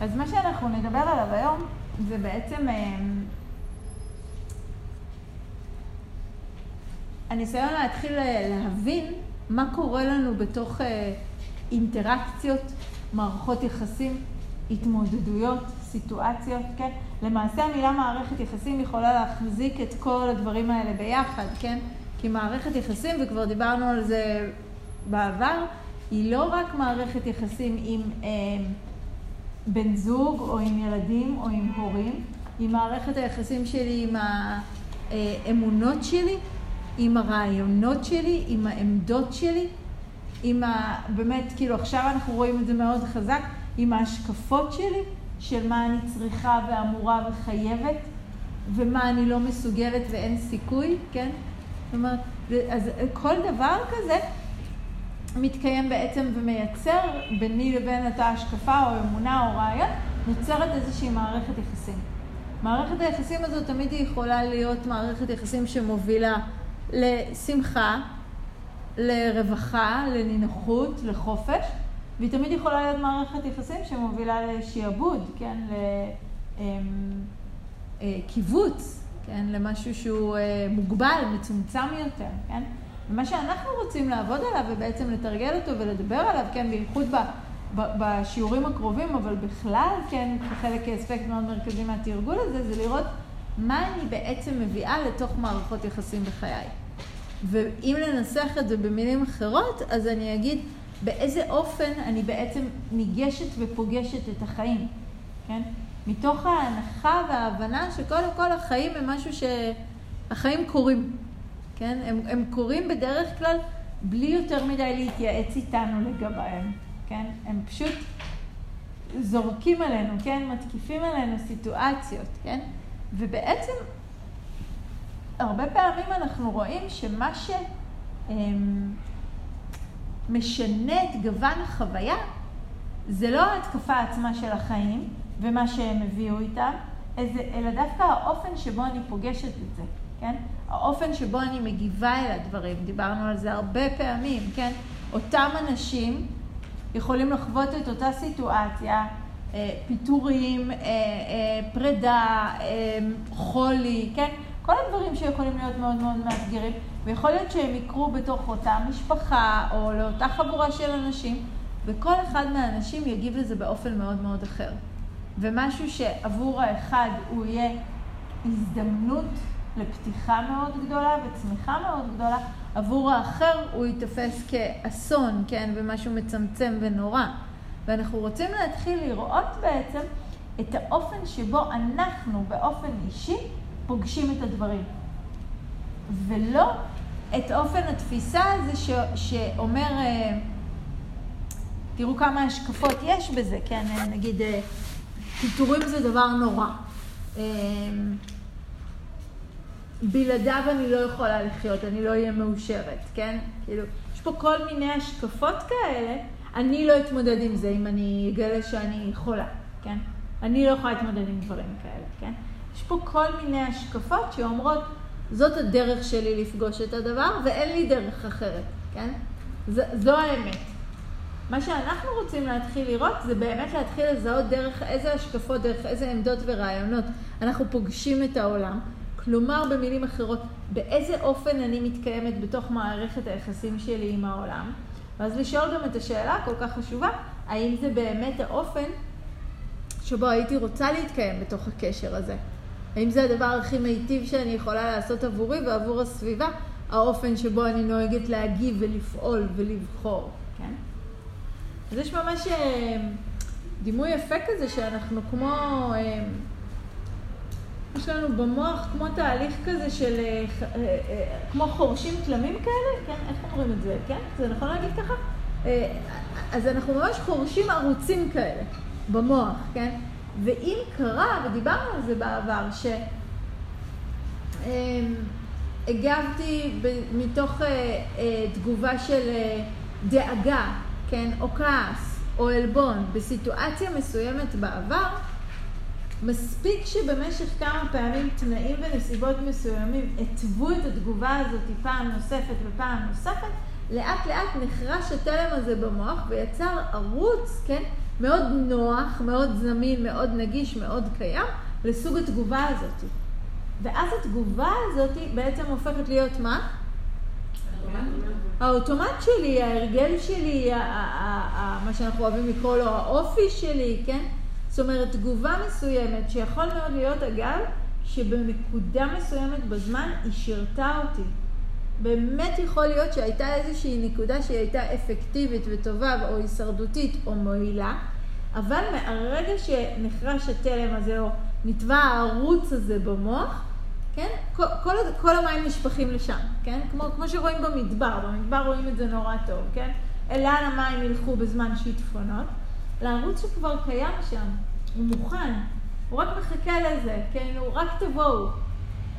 אז מה שאנחנו נדבר עליו היום זה בעצם אה, הניסיון להתחיל להבין מה קורה לנו בתוך אה, אינטראקציות, מערכות יחסים, התמודדויות, סיטואציות, כן? למעשה המילה מערכת יחסים יכולה להחזיק את כל הדברים האלה ביחד, כן? כי מערכת יחסים, וכבר דיברנו על זה בעבר, היא לא רק מערכת יחסים עם אה, בן זוג או עם ילדים או עם הורים, היא מערכת היחסים שלי עם האמונות שלי, עם הרעיונות שלי, עם העמדות שלי, עם ה... באמת, כאילו עכשיו אנחנו רואים את זה מאוד חזק, עם ההשקפות שלי, של מה אני צריכה ואמורה וחייבת, ומה אני לא מסוגלת ואין סיכוי, כן? זאת אומרת, אז כל דבר כזה מתקיים בעצם ומייצר ביני לבין אותה השקפה או אמונה או רעיון, נוצרת איזושהי מערכת יחסים. מערכת היחסים הזו תמיד היא יכולה להיות מערכת יחסים שמובילה לשמחה, לרווחה, לנינוחות, לחופש, והיא תמיד יכולה להיות מערכת יחסים שמובילה לשעבוד, כן, לקיבוץ, אה, כן, למשהו שהוא אה, מוגבל, מצומצם יותר, כן. ומה שאנחנו רוצים לעבוד עליו ובעצם לתרגל אותו ולדבר עליו, כן, בייחוד בשיעורים הקרובים, אבל בכלל, כן, כחלק, כאספקט מאוד מרכזי מהתרגול הזה, זה לראות מה אני בעצם מביאה לתוך מערכות יחסים בחיי. ואם לנסח את זה במילים אחרות, אז אני אגיד באיזה אופן אני בעצם ניגשת ופוגשת את החיים, כן? מתוך ההנחה וההבנה שקודם כל החיים הם משהו שהחיים קורים, כן? הם, הם קורים בדרך כלל בלי יותר מדי להתייעץ איתנו לגביהם, כן? הם פשוט זורקים עלינו, כן? מתקיפים עלינו סיטואציות, כן? ובעצם הרבה פעמים אנחנו רואים שמה שמשנה את גוון החוויה זה לא ההתקפה עצמה של החיים ומה שהם הביאו איתם, אלא דווקא האופן שבו אני פוגשת את זה, כן? האופן שבו אני מגיבה אל הדברים, דיברנו על זה הרבה פעמים, כן? אותם אנשים יכולים לחוות את אותה סיטואציה, אה, פיטורים, אה, אה, פרידה, חולי, כן? כל הדברים שיכולים להיות מאוד מאוד מאתגרים, ויכול להיות שהם יקרו בתוך אותה משפחה או לאותה חבורה של אנשים, וכל אחד מהאנשים יגיב לזה באופן מאוד מאוד אחר. ומשהו שעבור האחד הוא יהיה הזדמנות לפתיחה מאוד גדולה וצמיחה מאוד גדולה, עבור האחר הוא ייתפס כאסון, כן, ומשהו מצמצם ונורא. ואנחנו רוצים להתחיל לראות בעצם את האופן שבו אנחנו באופן אישי פוגשים את הדברים. ולא את אופן התפיסה הזה ש, שאומר, אה, תראו כמה השקפות יש בזה, כן, אה, נגיד, אה, פיטורים זה דבר נורא. בלעדיו אני לא יכולה לחיות, אני לא אהיה מאושרת, כן? כאילו, יש פה כל מיני השקפות כאלה, אני לא אתמודד עם זה אם אני אגלה שאני חולה, כן? אני לא יכולה להתמודד עם דברים כאלה, כן? יש פה כל מיני השקפות שאומרות, זאת הדרך שלי לפגוש את הדבר, ואין לי דרך אחרת, כן? ז, זו האמת. מה שאנחנו רוצים להתחיל לראות זה באמת להתחיל לזהות דרך איזה השקפות, דרך איזה עמדות ורעיונות אנחנו פוגשים את העולם. כלומר, במילים אחרות, באיזה אופן אני מתקיימת בתוך מערכת היחסים שלי עם העולם. ואז לשאול גם את השאלה הכל כך חשובה, האם זה באמת האופן שבו הייתי רוצה להתקיים בתוך הקשר הזה. האם זה הדבר הכי מיטיב שאני יכולה לעשות עבורי ועבור הסביבה, האופן שבו אני נוהגת להגיב ולפעול ולבחור, כן? אז יש ממש אה, דימוי יפה כזה שאנחנו כמו, אה, יש לנו במוח כמו תהליך כזה של, אה, כמו חורשים תלמים כאלה, כן? איך אומרים את זה, כן? זה נכון להגיד ככה? אז אנחנו ממש חורשים ערוצים כאלה במוח, כן? ואם קרה, ודיברנו על זה בעבר, שהגבתי מתוך אה, אה, תגובה של אה, דאגה, כן, או כעס, או עלבון, בסיטואציה מסוימת בעבר, מספיק שבמשך כמה פעמים תנאים ונסיבות מסוימים התוו את התגובה הזאת פעם נוספת ופעם נוספת, לאט לאט נחרש התלם הזה במוח ויצר ערוץ, כן, מאוד נוח, מאוד זמין, מאוד נגיש, מאוד קיים, לסוג התגובה הזאת. ואז התגובה הזאת בעצם הופכת להיות מה? האוטומט שלי, ההרגל שלי, מה שאנחנו אוהבים לקרוא לו האופי שלי, כן? זאת אומרת, תגובה מסוימת, שיכול מאוד להיות, אגב, שבנקודה מסוימת בזמן היא שירתה אותי. באמת יכול להיות שהייתה איזושהי נקודה שהיא הייתה אפקטיבית וטובה או הישרדותית או מועילה, אבל מהרגע שנחרש התלם הזה או נתבע הערוץ הזה במוח, כן? כל, כל, כל המים נשפכים לשם, כן? כמו, כמו שרואים במדבר, במדבר רואים את זה נורא טוב, כן? לאן המים ילכו בזמן שיטפונות? לערוץ שכבר קיים שם, הוא מוכן, הוא רק מחכה לזה, כן? הוא רק תבואו.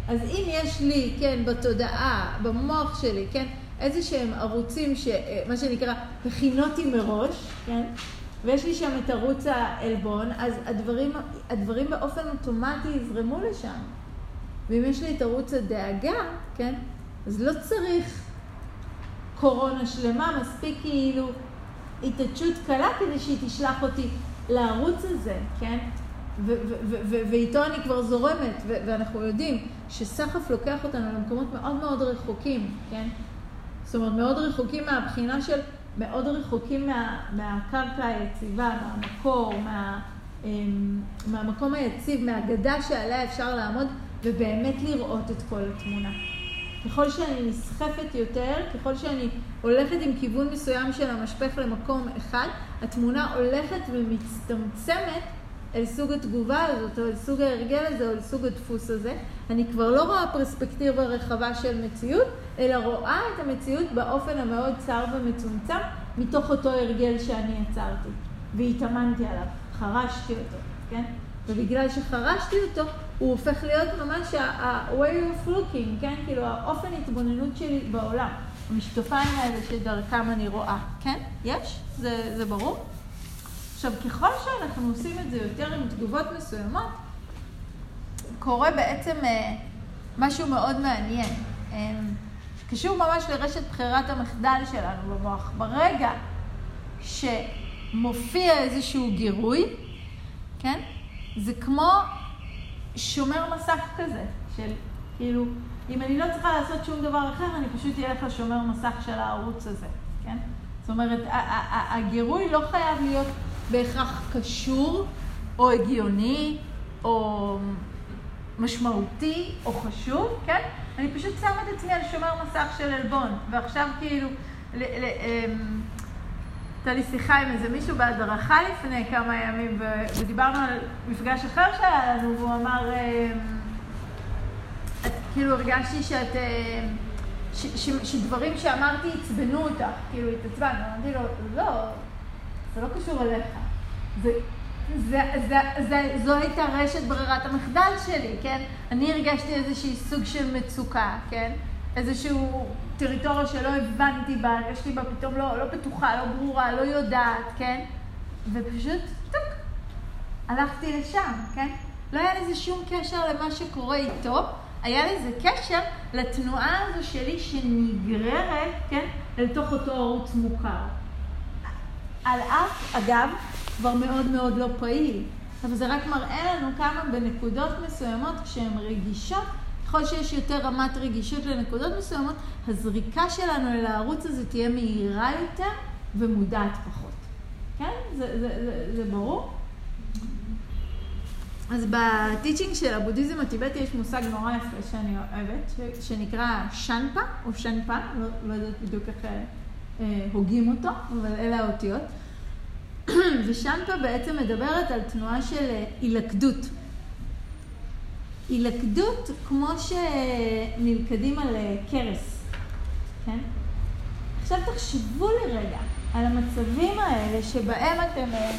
אז אם יש לי, כן, בתודעה, במוח שלי, כן, איזה שהם ערוצים, ש, מה שנקרא, הכינותי מראש, כן? ויש לי שם את ערוץ העלבון, אז הדברים, הדברים באופן אוטומטי יזרמו לשם. ואם יש לי את ערוץ הדאגה, כן, אז לא צריך קורונה שלמה, מספיק כאילו התעדשות קלה כדי שהיא תשלח אותי לערוץ הזה, כן? ואיתו אני כבר זורמת, ואנחנו יודעים שסחף לוקח אותנו למקומות מאוד מאוד רחוקים, כן? זאת אומרת, מאוד רחוקים מהבחינה של, מאוד רחוקים מה, מהקרקע היציבה, מהמקור, מה, אמ, מהמקום היציב, מהאגדה שעליה אפשר לעמוד ובאמת לראות את כל התמונה. ככל שאני נסחפת יותר, ככל שאני הולכת עם כיוון מסוים של המשפך למקום אחד, התמונה הולכת ומצטמצמת אל סוג התגובה הזאת, או אל סוג ההרגל הזה, או אל סוג הדפוס הזה. אני כבר לא רואה פרספקטיבה רחבה של מציאות, אלא רואה את המציאות באופן המאוד צר ומצומצם, מתוך אותו הרגל שאני יצרתי, והתאמנתי עליו, חרשתי אותו, כן? ובגלל שחרשתי אותו, הוא הופך להיות ממש ה-way of looking, כן? כאילו האופן התבוננות שלי בעולם. המשקפיים האלה שדרכם אני רואה, כן? יש? זה, זה ברור? עכשיו, ככל שאנחנו עושים את זה יותר עם תגובות מסוימות, קורה בעצם אה, משהו מאוד מעניין. אה, קשור ממש לרשת בחירת המחדל שלנו במוח. ברגע שמופיע איזשהו גירוי, כן? זה כמו שומר מסך כזה, של כאילו, אם אני לא צריכה לעשות שום דבר אחר, אני פשוט אלך לשומר מסך של הערוץ הזה, כן? זאת אומרת, הגירוי לא חייב להיות בהכרח קשור, או הגיוני, או משמעותי, או חשוב, כן? אני פשוט שמה את עצמי על שומר מסך של עלבון, ועכשיו כאילו, אמ, הייתה לי שיחה עם איזה מישהו בהדרכה לפני כמה ימים, ודיברנו על מפגש אחר שהיה לנו, והוא אמר, אמ, את, כאילו הרגשתי שאת, אמ, ש, ש, שדברים שאמרתי עצבנו אותך, כאילו התעצבנת, אמרתי לו, לא, זה לא קשור אליך. זה, זה, זה, זה, זו הייתה רשת ברירת המחדל שלי, כן? אני הרגשתי איזושהי סוג של מצוקה, כן? איזשהו טריטוריה שלא הבנתי בה, הרגשתי בה פתאום לא, לא בטוחה, לא ברורה, לא יודעת, כן? ופשוט, טוק, הלכתי לשם, כן? לא היה לזה שום קשר למה שקורה איתו, היה לזה קשר לתנועה הזו שלי שנגררת, כן? לתוך אותו ערוץ מוכר. על אף, אגב, כבר מאוד מאוד לא פעיל. אבל זה רק מראה לנו כמה בנקודות מסוימות, כשהן רגישות, ככל שיש יותר רמת רגישות לנקודות מסוימות, הזריקה שלנו אל הערוץ הזה תהיה מהירה יותר ומודעת פחות. כן? זה, זה, זה, זה ברור? אז בטיצ'ינג של הבודהיזם הטיבטי יש מושג נורא יפה שאני אוהבת, שנקרא שנפה, או שנפה, לא, לא יודעת בדיוק איך אה, הוגים אותו, אבל אלה האותיות. ושנפה בעצם מדברת על תנועה של אה, הילכדות. כמו שנלכדים על אה, קרס, כן? עכשיו תחשבו לרגע על המצבים האלה שבהם אתם אה,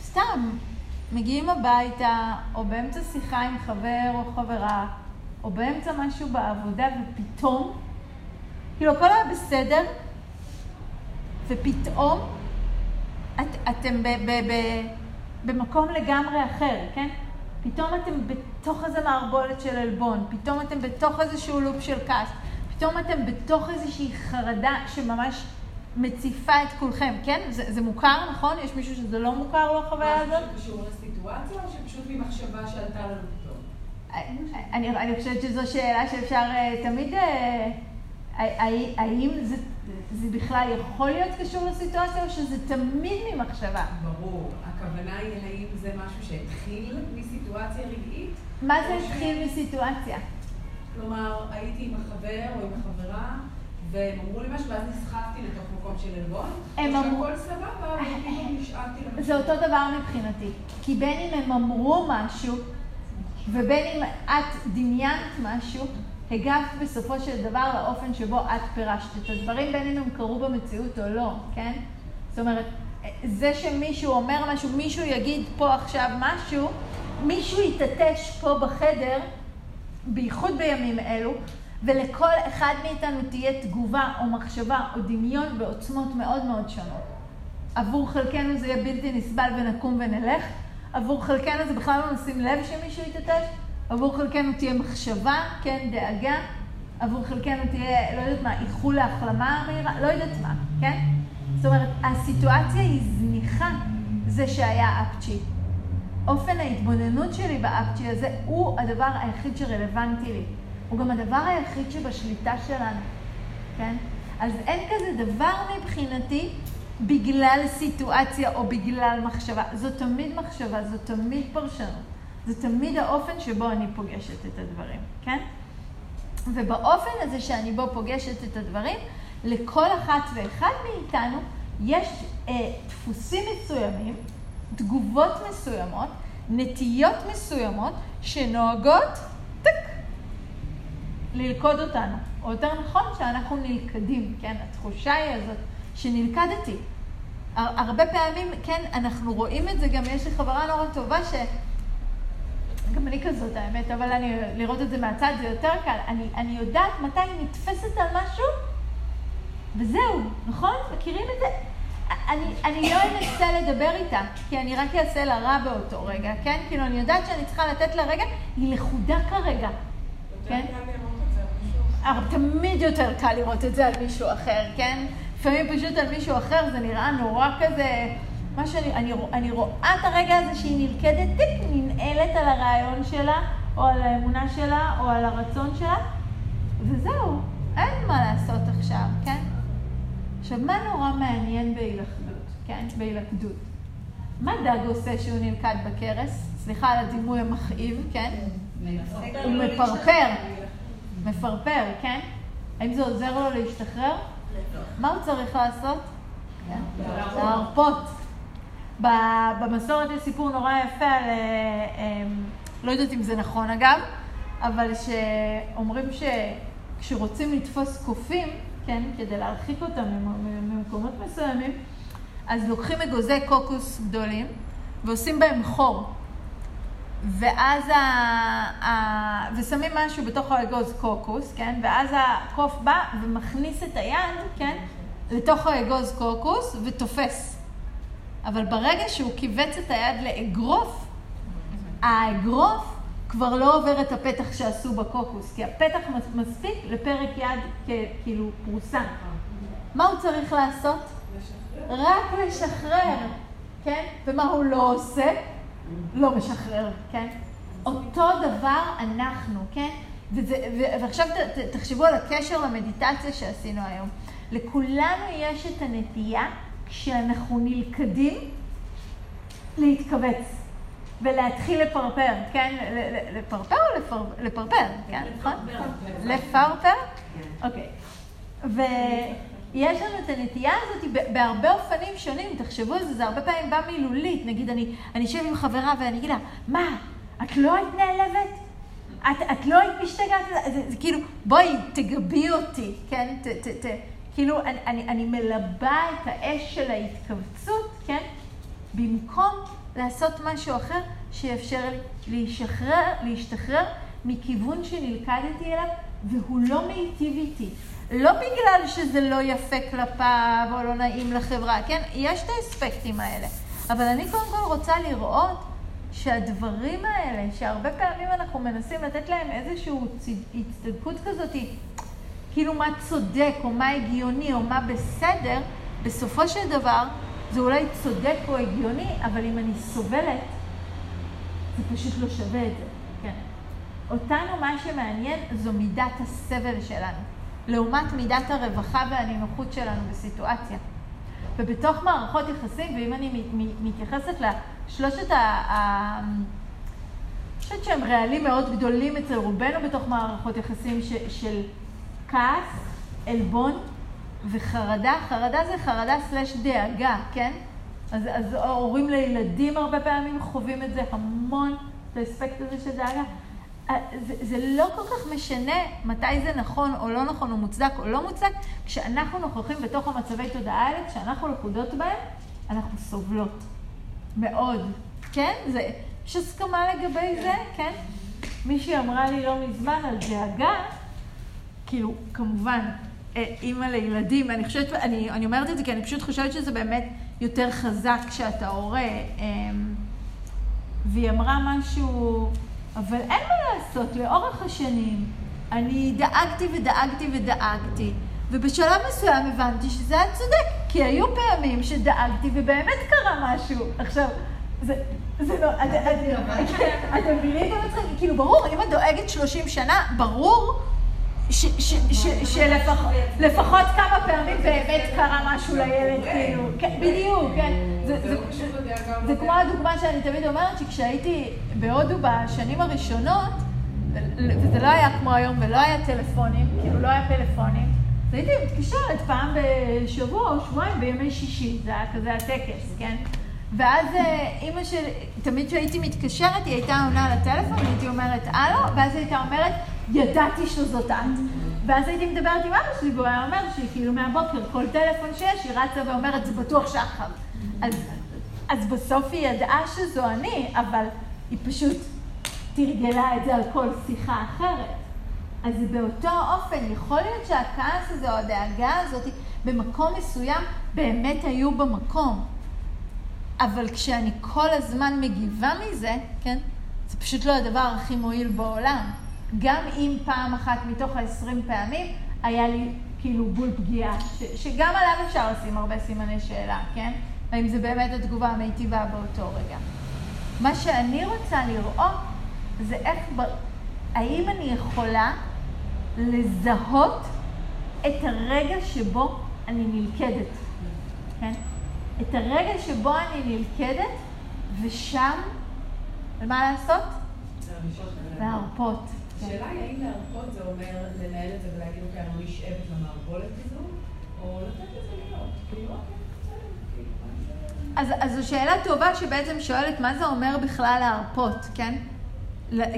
סתם מגיעים הביתה, או באמצע שיחה עם חבר או חברה, או באמצע משהו בעבודה, ופתאום, כאילו הכל היה בסדר, ופתאום את, אתם ב, ב, ב, במקום לגמרי אחר, כן? פתאום אתם בתוך איזה מערבולת של עלבון, פתאום אתם בתוך איזשהו לופ של כעס, פתאום אתם בתוך איזושהי חרדה שממש מציפה את כולכם, כן? זה, זה מוכר, נכון? יש מישהו שזה לא מוכר לו החוויה הזאת? משהו שקשור לסיטואציה, או שפשוט ממחשבה שעלתה לנו פתאום? אני, אני חושבת שזו שאלה שאפשר אה, תמיד, אה, האם זה, זה בכלל יכול להיות קשור לסיטואציה, או שזה תמיד ממחשבה? ברור. הכוונה היא האם זה משהו שהתחיל מסיטואציה רגעית? מה זה התחיל מסיטואציה? כלומר, הייתי עם החבר או עם החברה, והם אמרו לי משהו, ואז נסחפתי לתוך מקום של עלבון, שהכל סבבה, וכאילו נשארתי למשהו. זה אותו דבר מבחינתי. כי בין אם הם אמרו משהו, ובין אם את דמיינת משהו, הגבת בסופו של דבר לאופן שבו את פירשת את הדברים, בין אם הם קרו במציאות או לא, כן? זאת אומרת, זה שמישהו אומר משהו, מישהו יגיד פה עכשיו משהו, מישהו יתעטש פה בחדר, בייחוד בימים אלו, ולכל אחד מאיתנו תהיה תגובה או מחשבה או דמיון בעוצמות מאוד מאוד שונות. עבור חלקנו זה יהיה בלתי נסבל ונקום ונלך, עבור חלקנו זה בכלל לא נשים לב שמישהו יתעטש, עבור חלקנו תהיה מחשבה, כן, דאגה, עבור חלקנו תהיה, לא יודעת מה, איחול להחלמה מהירה, לא יודעת מה, כן? זאת אומרת, הסיטואציה היא זניחה, זה שהיה אפצ'י. אופן ההתבוננות שלי באפצ'י הזה הוא הדבר היחיד שרלוונטי לי. הוא גם הדבר היחיד שבשליטה שלנו, כן? אז אין כזה דבר מבחינתי בגלל סיטואציה או בגלל מחשבה. זו תמיד מחשבה, זו תמיד פרשנות. זה תמיד האופן שבו אני פוגשת את הדברים, כן? ובאופן הזה שאני בו פוגשת את הדברים, לכל אחת ואחד מאיתנו יש אה, דפוסים מסוימים, תגובות מסוימות, נטיות מסוימות, שנוהגות, טק, ללכוד אותנו. או יותר נכון, שאנחנו נלכדים, כן? התחושה היא הזאת שנלכדתי. הרבה פעמים, כן, אנחנו רואים את זה, גם יש לי חברה נורא טובה ש... גם אני כזאת האמת, אבל אני, לראות את זה מהצד זה יותר קל. אני, אני יודעת מתי היא נתפסת על משהו, וזהו, נכון? מכירים את זה? אני, אני לא אנסה לדבר איתה, כי אני רק אעשה לה רע באותו רגע, כן? כאילו, אני יודעת שאני צריכה לתת לה רגע, היא לכודה כרגע. כן? תמיד יותר קל לראות את זה על מישהו אחר, כן? לפעמים פשוט על מישהו אחר זה נראה נורא כזה, מה שאני, אני, אני רואה את הרגע הזה שהיא נלכדת, טיפ, ננעלת על הרעיון שלה, או על האמונה שלה, או על הרצון שלה, וזהו, אין מה לעשות עכשיו, כן? עכשיו, מה נורא מעניין בהילכדות, כן? בהילכדות? מה דג עושה שהוא נלכד בכרס? סליחה על הדימוי המכאיב, כן? הוא מפרפר. מפרפר, כן? האם זה עוזר לו להשתחרר? מה הוא צריך לעשות? להרפות. במסורת יש סיפור נורא יפה על, אה, אה, לא יודעת אם זה נכון אגב, אבל שאומרים שכשרוצים לתפוס קופים, כן, כדי להרחיק אותם ממקומות מסוימים, אז לוקחים אגוזי קוקוס גדולים ועושים בהם חור. ואז ה... ה... ושמים משהו בתוך האגוז קוקוס, כן? ואז הקוף בא ומכניס את היד, כן? לתוך האגוז קוקוס ותופס. אבל ברגע שהוא כיווץ את היד לאגרוף, האגרוף כבר לא עובר את הפתח שעשו בקוקוס, כי הפתח מספיק לפרק יד כאילו פרוסה. מה הוא צריך לעשות? לשחרר. רק לשחרר, כן? ומה הוא לא עושה? לא משחרר, כן? אותו דבר אנחנו, כן? וזה, ו, ועכשיו ת, ת, תחשבו על הקשר למדיטציה שעשינו היום. לכולנו יש את הנטייה, כשאנחנו נלכדים, להתכווץ. ולהתחיל לפרפר, כן? לפרפר או לפר... לפרפר, כן? נכון? לפרפר? כן. אוקיי. ויש לנו את הנטייה הזאת בהרבה אופנים שונים, תחשבו על זה, זה הרבה פעמים בא מילולית. נגיד, אני אשב עם חברה ואני אגיד לה, מה, את לא היית נעלבת? את, את לא היית משתגעת? זה, זה כאילו, בואי, תגבי אותי, כן? ת, ת, ת, כאילו, אני, אני, אני מלבה את האש של ההתכווצות, כן? במקום לעשות משהו אחר שיאפשר לי להשחרר, להשתחרר מכיוון שנלכדתי אליו, והוא לא מיטיב איתי. לא בגלל שזה לא יפה כלפיו או לא נעים לחברה, כן? יש את האספקטים האלה. אבל אני קודם כל רוצה לראות שהדברים האלה, שהרבה פעמים אנחנו מנסים לתת להם איזושהי הצטדקות כזאת, כאילו מה צודק או מה הגיוני או מה בסדר, בסופו של דבר, זה אולי צודק או הגיוני, אבל אם אני סובלת, זה פשוט לא שווה את זה. כן. אותנו מה שמעניין זו מידת הסבל שלנו, לעומת מידת הרווחה והנינוחות שלנו בסיטואציה. ובתוך מערכות יחסים, ואם אני מתייחסת לשלושת ה... אני חושבת שהם רעלים מאוד גדולים אצל רובנו בתוך מערכות יחסים ש, של כעס, עלבון וחרדה. חרדה זה חרדה סלש דאגה, כן? אז, אז הורים לילדים הרבה פעמים חווים את זה המון, את האספקט הזה של דאגה. זה, זה לא כל כך משנה מתי זה נכון או לא נכון, או מוצדק או לא מוצדק, כשאנחנו נוכחים בתוך המצבי תודעה האלה, כשאנחנו לכודות בהם, אנחנו סובלות. מאוד. כן? זה, יש הסכמה לגבי זה, כן? מישהי אמרה לי לא מזמן על דאגה, כאילו, כמובן, אה, אימא לילדים, אני חושבת, אני, אני אומרת את זה כי אני פשוט חושבת שזה באמת יותר חזק כשאתה הורה. אמ, והיא אמרה משהו, אבל אין מה לעשות, לאורך השנים אני דאגתי ודאגתי ודאגתי, ובשלב מסוים הבנתי שזה היה צודק, כי היו פעמים שדאגתי ובאמת קרה משהו. עכשיו, זה, זה לא, אתם מבינים את זה? כאילו, ברור, אם את דואגת 30 שנה, ברור שלפחות כמה פעמים באמת קרה משהו לילד, כאילו, כן, בדיוק, כן. זה כמו הדוגמה שאני תמיד אומרת, שכשהייתי בהודו בשנים הראשונות, וזה לא היה כמו היום ולא היה טלפונים, כאילו לא היה פלאפונים, אז הייתי מתקשרת פעם בשבוע או שבועיים בימי שישי, זה היה כזה הטקס, כן? ואז אה, אימא שלי, תמיד כשהייתי מתקשרת, היא הייתה עונה לטלפון, הייתי אומרת הלו, ואז היא הייתה אומרת, ידעתי שזאת את. ואז הייתי מדברת עם אבא שלי, והוא היה אומר שהיא כאילו מהבוקר, כל טלפון שיש, היא רצה ואומרת, זה בטוח שחר. אז, אז בסוף היא ידעה שזו אני, אבל היא פשוט תרגלה את זה על כל שיחה אחרת. אז באותו אופן, יכול להיות שהכעס הזה או הדאגה הזאת במקום מסוים באמת היו במקום. אבל כשאני כל הזמן מגיבה מזה, כן, זה פשוט לא הדבר הכי מועיל בעולם. גם אם פעם אחת מתוך ה-20 פעמים היה לי כאילו בול פגיעה, ש- שגם עליו אפשר לשים הרבה סימני שאלה, כן? האם זה באמת התגובה המיטיבה באותו רגע. מה שאני רוצה לראות זה איך, ב... האם אני יכולה לזהות את הרגע שבו אני נלכדת, כן? את הרגע שבו אני נלכדת, ושם, מה לעשות? להרפות. השאלה היא האם להרפות זה אומר לנהל את זה ולהגיד, אוקיי, אני לא נשאבת למערבולת הזו, או לתת לזה להיות. כאילו, אז, אז זו שאלה טובה שבעצם שואלת מה זה אומר בכלל להרפות, כן?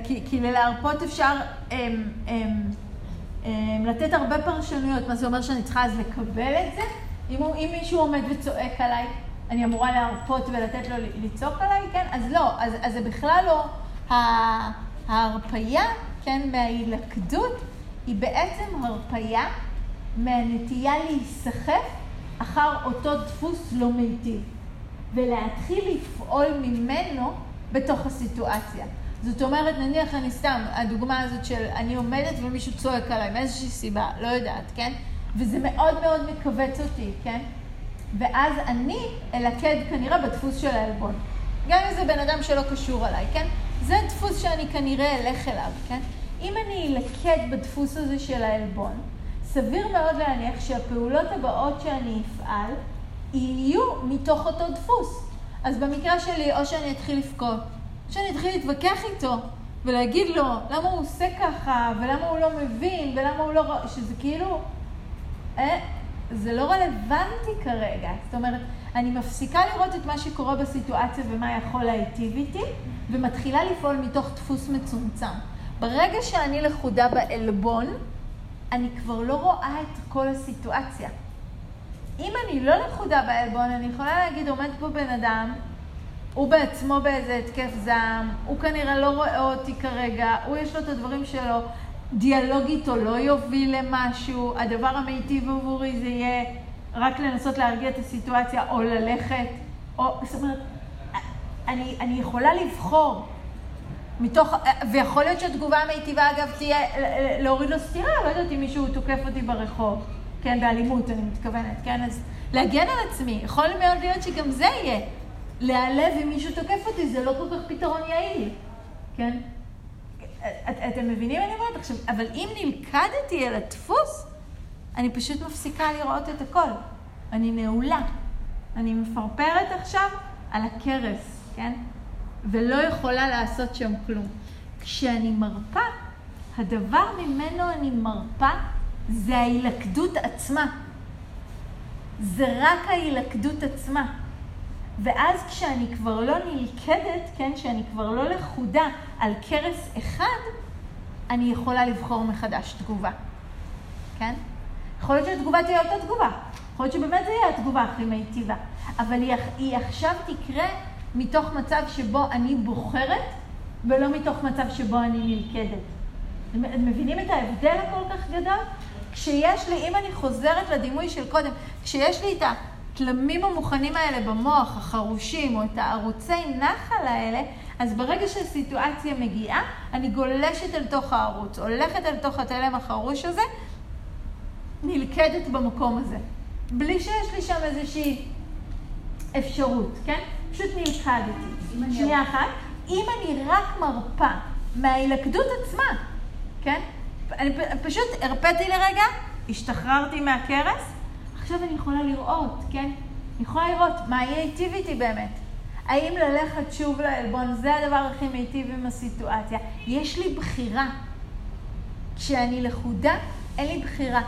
כי, כי ללהרפות אפשר הם, הם, הם, לתת הרבה פרשנויות. מה זה אומר שאני צריכה אז לקבל את זה? אם, אם מישהו עומד וצועק עליי, אני אמורה להרפות ולתת לו לצעוק עליי? כן? אז לא, אז, אז זה בכלל לא... ההרפייה כן, מההילכדות, היא בעצם הרפייה מהנטייה להיסחף אחר אותו דפוס לא מיטיב, ולהתחיל לפעול ממנו בתוך הסיטואציה. זאת אומרת, נניח אני סתם, הדוגמה הזאת של אני עומדת ומישהו צועק עליי מאיזושהי סיבה, לא יודעת, כן? וזה מאוד מאוד מכווץ אותי, כן? ואז אני אלכד כנראה בדפוס של העלבון. גם אם זה בן אדם שלא קשור אליי, כן? זה דפוס שאני כנראה אלך אליו, כן? אם אני אלקד בדפוס הזה של העלבון, סביר מאוד להניח שהפעולות הבאות שאני אפעל יהיו מתוך אותו דפוס. אז במקרה שלי, או שאני אתחיל לבכות, או שאני אתחיל להתווכח איתו, ולהגיד לו למה הוא עושה ככה, ולמה הוא לא מבין, ולמה הוא לא... שזה כאילו... אה, זה לא רלוונטי כרגע. זאת אומרת, אני מפסיקה לראות את מה שקורה בסיטואציה ומה יכול להיטיב איתי, ומתחילה לפעול מתוך דפוס מצומצם. ברגע שאני לכודה בעלבון, אני כבר לא רואה את כל הסיטואציה. אם אני לא לכודה בעלבון, אני יכולה להגיד, עומד פה בן אדם, הוא בעצמו באיזה התקף זעם, הוא כנראה לא רואה אותי כרגע, הוא יש לו את הדברים שלו, דיאלוג איתו לא יוביל למשהו, הדבר המיטיב עבורי זה יהיה רק לנסות להרגיע את הסיטואציה או ללכת, או, זאת אומרת, אני, אני יכולה לבחור מתוך, ויכול להיות שהתגובה המיטיבה אגב תהיה להוריד לו סטירה, לא יודעת אם מישהו תוקף אותי ברחוב, כן, באלימות אני מתכוונת, כן, אז להגן על עצמי. יכול מאוד להיות שגם זה יהיה. להיעלב אם מישהו תוקף אותי, זה לא כל כך פתרון יעיל, כן? את, אתם מבינים מה אני אומרת עכשיו? אבל אם נלכדתי על הדפוס, אני פשוט מפסיקה לראות את הכל. אני נעולה. אני מפרפרת עכשיו על הכרס, כן? ולא יכולה לעשות שם כלום. כשאני מרפה, הדבר ממנו אני מרפה זה ההילכדות עצמה. זה רק ההילכדות עצמה. ואז כשאני כבר לא נלכדת, כן, כשאני כבר לא לכודה על קרס אחד, אני יכולה לבחור מחדש תגובה, כן? יכול להיות שהתגובה תהיה אותה תגובה, יכול להיות שבאמת זה יהיה התגובה הכי מיטיבה, אבל היא, היא עכשיו תקרה מתוך מצב שבו אני בוחרת, ולא מתוך מצב שבו אני נלכדת. אתם מבינים את ההבדל הכל כך גדול? כשיש לי, אם אני חוזרת לדימוי של קודם, כשיש לי את התלמים המוכנים האלה במוח, החרושים, או את הערוצי נחל האלה, אז ברגע שהסיטואציה מגיעה, אני גולשת אל תוך הערוץ, הולכת אל תוך התלם החרוש הזה, נלכדת במקום הזה. בלי שיש לי שם איזושהי אפשרות, כן? פשוט נלכדתי. שנייה אחת. אם אני רק מרפה מההילכדות עצמה, כן? אני פשוט הרפאתי לרגע, השתחררתי מהכרס, עכשיו אני יכולה לראות, כן? אני יכולה לראות מה יהיה היטיב איתי באמת. האם ללכת שוב לעלבון זה הדבר הכי מיטיב עם הסיטואציה? יש לי בחירה. כשאני לכודה, אין לי בחירה.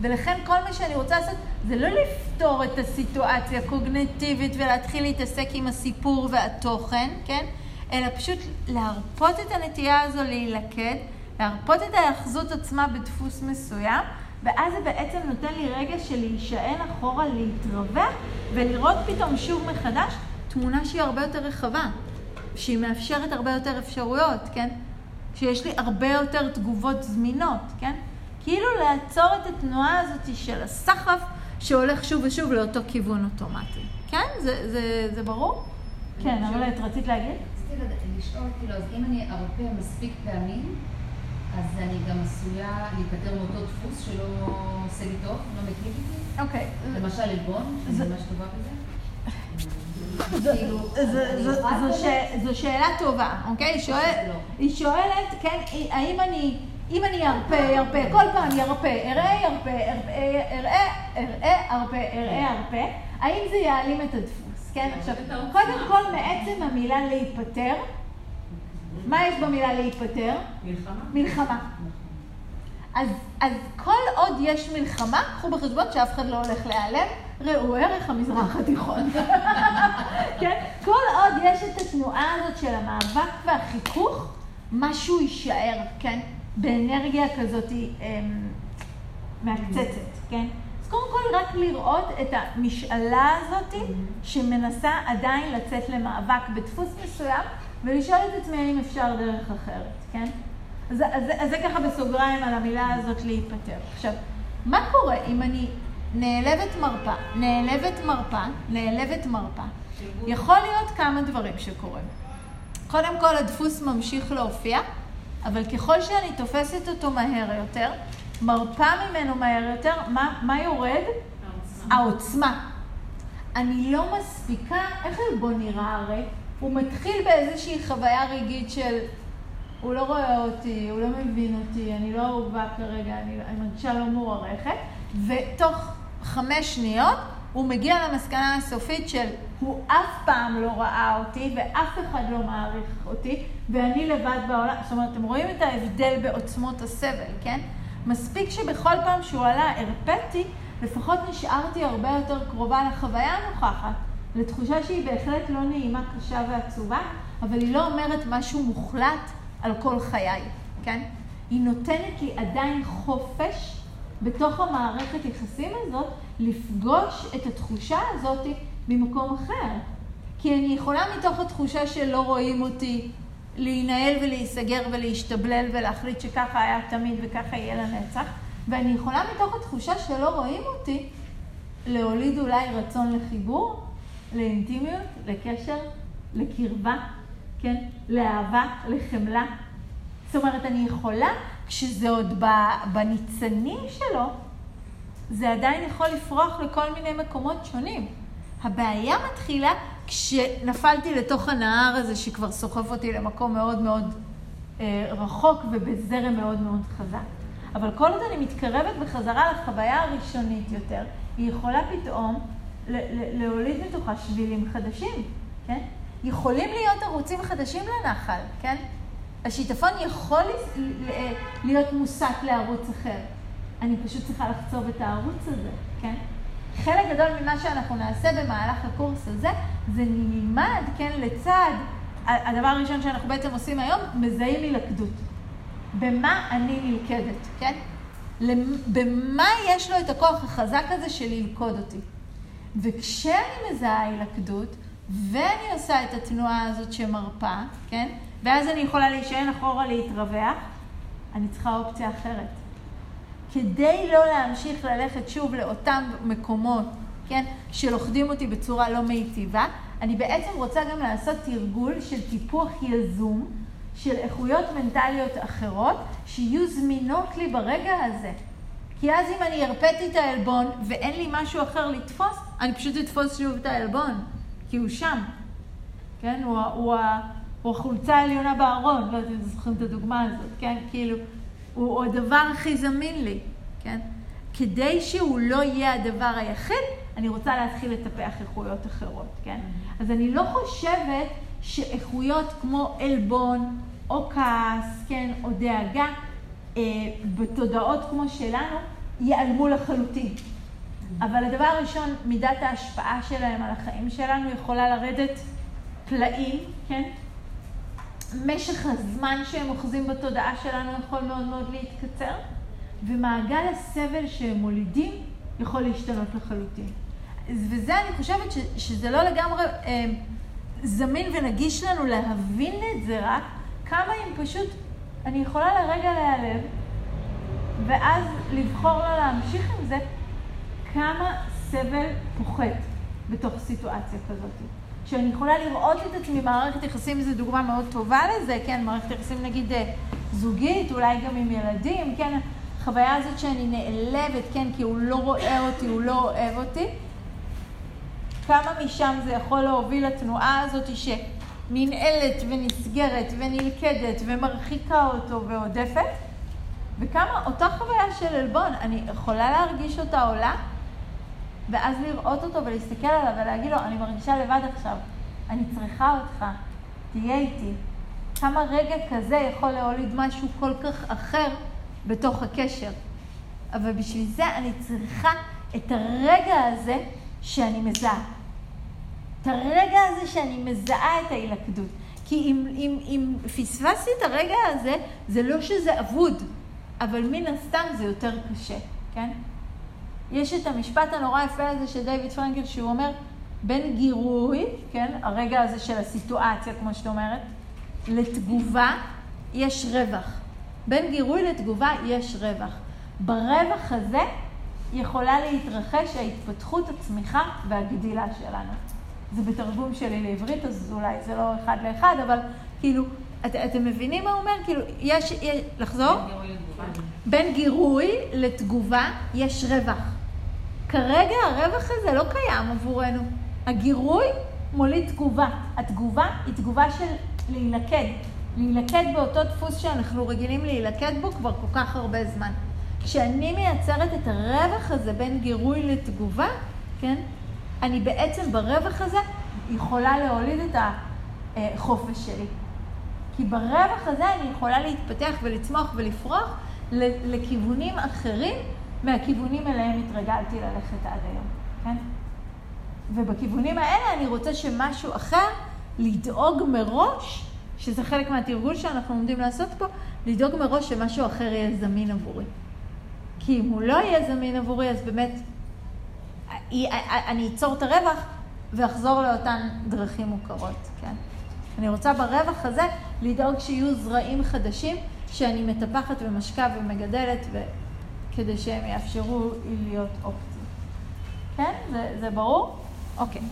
ולכן כל מה שאני רוצה לעשות זה לא לפתור את הסיטואציה קוגנטיבית ולהתחיל להתעסק עם הסיפור והתוכן, כן? אלא פשוט להרפות את הנטייה הזו להילכד, להרפות את ההאחזות עצמה בדפוס מסוים, ואז זה בעצם נותן לי רגע של להישען אחורה, להתרווח, ולראות פתאום שוב מחדש תמונה שהיא הרבה יותר רחבה, שהיא מאפשרת הרבה יותר אפשרויות, כן? שיש לי הרבה יותר תגובות זמינות, כן? כאילו לעצור את התנועה הזאת של הסחף שהולך שוב ושוב לאותו כיוון אוטומטי. כן? זה, זה, זה ברור? כן, אבל את רצית להגיד? רציתי לשאול, כאילו, אז אם אני ארפה מספיק פעמים, אז אני גם עשויה להיפטר מאותו דפוס שלא עושה לי טוב, לא מקיף איתי? אוקיי. למשל עלבון, אני ממש טובה בזה. כאילו, זו שאלה טובה, אוקיי? לא. היא שואלת, כן, האם אני... אם אני ארפה, ארפה, כל פעם ירפה, אראה, ירפה, אראה, אראה, ארפה, אראה, ארפה, האם זה יעלים את הדפוס, כן? עכשיו, קודם כל, מעצם המילה להיפטר, מה יש במילה להיפטר? מלחמה. מלחמה. אז, אז כל עוד יש מלחמה, קחו בחשבון שאף אחד לא הולך להיעלם, ראו ערך המזרח התיכון. כן? כל עוד יש את התנועה הזאת של המאבק והחיכוך, משהו יישאר, כן? באנרגיה כזאת אמ, מהקצצת, כן? אז קודם כל רק לראות את המשאלה הזאת שמנסה עדיין לצאת למאבק בדפוס מסוים ולשאול את עצמי האם אפשר דרך אחרת, כן? אז, אז, אז זה ככה בסוגריים על המילה הזאת להיפטר. עכשיו, מה קורה אם אני נעלבת מרפה, נעלבת מרפה, נעלבת מרפה? יכול להיות כמה דברים שקורים. קודם כל, הדפוס ממשיך להופיע, אבל ככל שאני תופסת אותו מהר יותר, מרפה ממנו מהר יותר, מה, מה יורד? העוצמה. העוצמה. אני לא מספיקה, איך אלבון נראה הרי? הוא מתחיל באיזושהי חוויה רגעית של הוא לא רואה אותי, הוא לא מבין אותי, אני לא אהובה כרגע, אני, אני מרגישה לא מוערכת, ותוך חמש שניות הוא מגיע למסקנה הסופית של הוא אף פעם לא ראה אותי ואף אחד לא מעריך אותי ואני לבד בעולם. זאת אומרת, אתם רואים את ההבדל בעוצמות הסבל, כן? מספיק שבכל פעם שהוא עלה הרפאתי, לפחות נשארתי הרבה יותר קרובה לחוויה הנוכחת, לתחושה שהיא בהחלט לא נעימה, קשה ועצובה, אבל היא לא אומרת משהו מוחלט על כל חיי, כן? היא נותנת לי עדיין חופש בתוך המערכת יחסים הזאת לפגוש את התחושה הזאת ממקום אחר. כי אני יכולה מתוך התחושה שלא רואים אותי להינעל ולהיסגר ולהשתבלל ולהחליט שככה היה תמיד וככה יהיה לנצח, ואני יכולה מתוך התחושה שלא רואים אותי להוליד אולי רצון לחיבור, לאינטימיות, לקשר, לקרבה, כן? לאהבה, לחמלה. זאת אומרת, אני יכולה, כשזה עוד בניצנים שלו, זה עדיין יכול לפרוח לכל מיני מקומות שונים. הבעיה מתחילה כשנפלתי לתוך הנהר הזה שכבר סוחף אותי למקום מאוד מאוד אה, רחוק ובזרם מאוד מאוד חזק. אבל כל עוד אני מתקרבת בחזרה לחוויה הראשונית יותר, היא יכולה פתאום להוליד מתוכה שבילים חדשים, כן? יכולים להיות ערוצים חדשים לנחל, כן? השיטפון יכול להיות מוסט לערוץ אחר. אני פשוט צריכה לחצוב את הערוץ הזה, כן? חלק גדול ממה שאנחנו נעשה במהלך הקורס הזה, זה נלמד, כן, לצד, הדבר הראשון שאנחנו בעצם עושים היום, מזהים הילכדות. במה אני נלכדת, כן? במה יש לו את הכוח החזק הזה של ללכוד אותי. וכשאני מזהה הילכדות, ואני עושה את התנועה הזאת שמרפה, כן? ואז אני יכולה להישען אחורה להתרווח, אני צריכה אופציה אחרת. כדי לא להמשיך ללכת שוב לאותם מקומות, כן, שלוכדים אותי בצורה לא מיטיבה, אני בעצם רוצה גם לעשות תרגול של טיפוח יזום של איכויות מנטליות אחרות, שיהיו זמינות לי ברגע הזה. כי אז אם אני הרפאתי את העלבון ואין לי משהו אחר לתפוס, אני פשוט אתפוס שוב את העלבון, כי הוא שם. כן? הוא, הוא, הוא החולצה העליונה בארון, לא יודעת אם אתם זוכרים את הדוגמה הזאת, כן? כאילו, הוא הדבר הכי זמין לי, כן? כדי שהוא לא יהיה הדבר היחיד, אני רוצה להתחיל לטפח איכויות אחרות, כן? אז אני לא חושבת שאיכויות כמו עלבון, או כעס, כן, או דאגה, אה, בתודעות כמו שלנו, ייעלמו לחלוטין. אבל הדבר הראשון, מידת ההשפעה שלהם על החיים שלנו יכולה לרדת פלאים, כן? משך הזמן שהם אוחזים בתודעה שלנו יכול מאוד מאוד להתקצר, ומעגל הסבל שהם מולידים יכול להשתנות לחלוטין. וזה, אני חושבת ש, שזה לא לגמרי אה, זמין ונגיש לנו להבין את זה רק, כמה אם פשוט אני יכולה לרגע להיעלב, ואז לבחור לא להמשיך עם זה, כמה סבל פוחת בתוך סיטואציה כזאת. שאני יכולה לראות את עצמי, מערכת יחסים זו דוגמה מאוד טובה לזה, כן, מערכת יחסים נגיד אה, זוגית, אולי גם עם ילדים, כן, החוויה הזאת שאני נעלבת, כן, כי הוא לא רואה אותי, הוא לא אוהב אותי. כמה משם זה יכול להוביל לתנועה הזאת שננעלת ונסגרת ונלכדת ומרחיקה אותו ועודפת, וכמה אותה חוויה של עלבון, אני יכולה להרגיש אותה עולה, ואז לראות אותו ולהסתכל עליו ולהגיד לו, אני מרגישה לבד עכשיו, אני צריכה אותך, תהיה איתי. כמה רגע כזה יכול להוליד משהו כל כך אחר בתוך הקשר. אבל בשביל זה אני צריכה את הרגע הזה שאני מזהה. את הרגע הזה שאני מזהה את ההילכדות. כי אם, אם, אם פספסתי את הרגע הזה, זה לא שזה אבוד, אבל מן הסתם זה יותר קשה, כן? יש את המשפט הנורא יפה הזה של דיוויד פרנקל, שהוא אומר, בין גירוי, כן, הרגע הזה של הסיטואציה, כמו שאת אומרת, לתגובה, יש רווח. בין גירוי לתגובה יש רווח. ברווח הזה יכולה להתרחש ההתפתחות, הצמיחה והגדילה שלנו. זה בתרגום שלי לעברית, אז אולי זה לא אחד לאחד, אבל כאילו, את, אתם מבינים מה הוא אומר? כאילו, יש, יש לחזור? בין גירוי לתגובה. בין גירוי לתגובה יש רווח. כרגע הרווח הזה לא קיים עבורנו. הגירוי מוליד תגובה. התגובה היא תגובה של להילכד. להילכד באותו דפוס שאנחנו רגילים להילכד בו כבר כל כך הרבה זמן. כשאני מייצרת את הרווח הזה בין גירוי לתגובה, כן, אני בעצם ברווח הזה יכולה להוליד את החופש שלי. כי ברווח הזה אני יכולה להתפתח ולצמוח ולפרוח לכיוונים אחרים מהכיוונים אליהם התרגלתי ללכת עד היום, כן? ובכיוונים האלה אני רוצה שמשהו אחר, לדאוג מראש, שזה חלק מהתרגול שאנחנו עומדים לעשות פה, לדאוג מראש שמשהו אחר יהיה זמין עבורי. כי אם הוא לא יהיה זמין עבורי, אז באמת אני אצור את הרווח ואחזור לאותן דרכים מוכרות, כן? אני רוצה ברווח הזה לדאוג שיהיו זרעים חדשים שאני מטפחת ומשקה ומגדלת ו... כדי שהם יאפשרו להיות אופציה. כן? זה, זה ברור? אוקיי.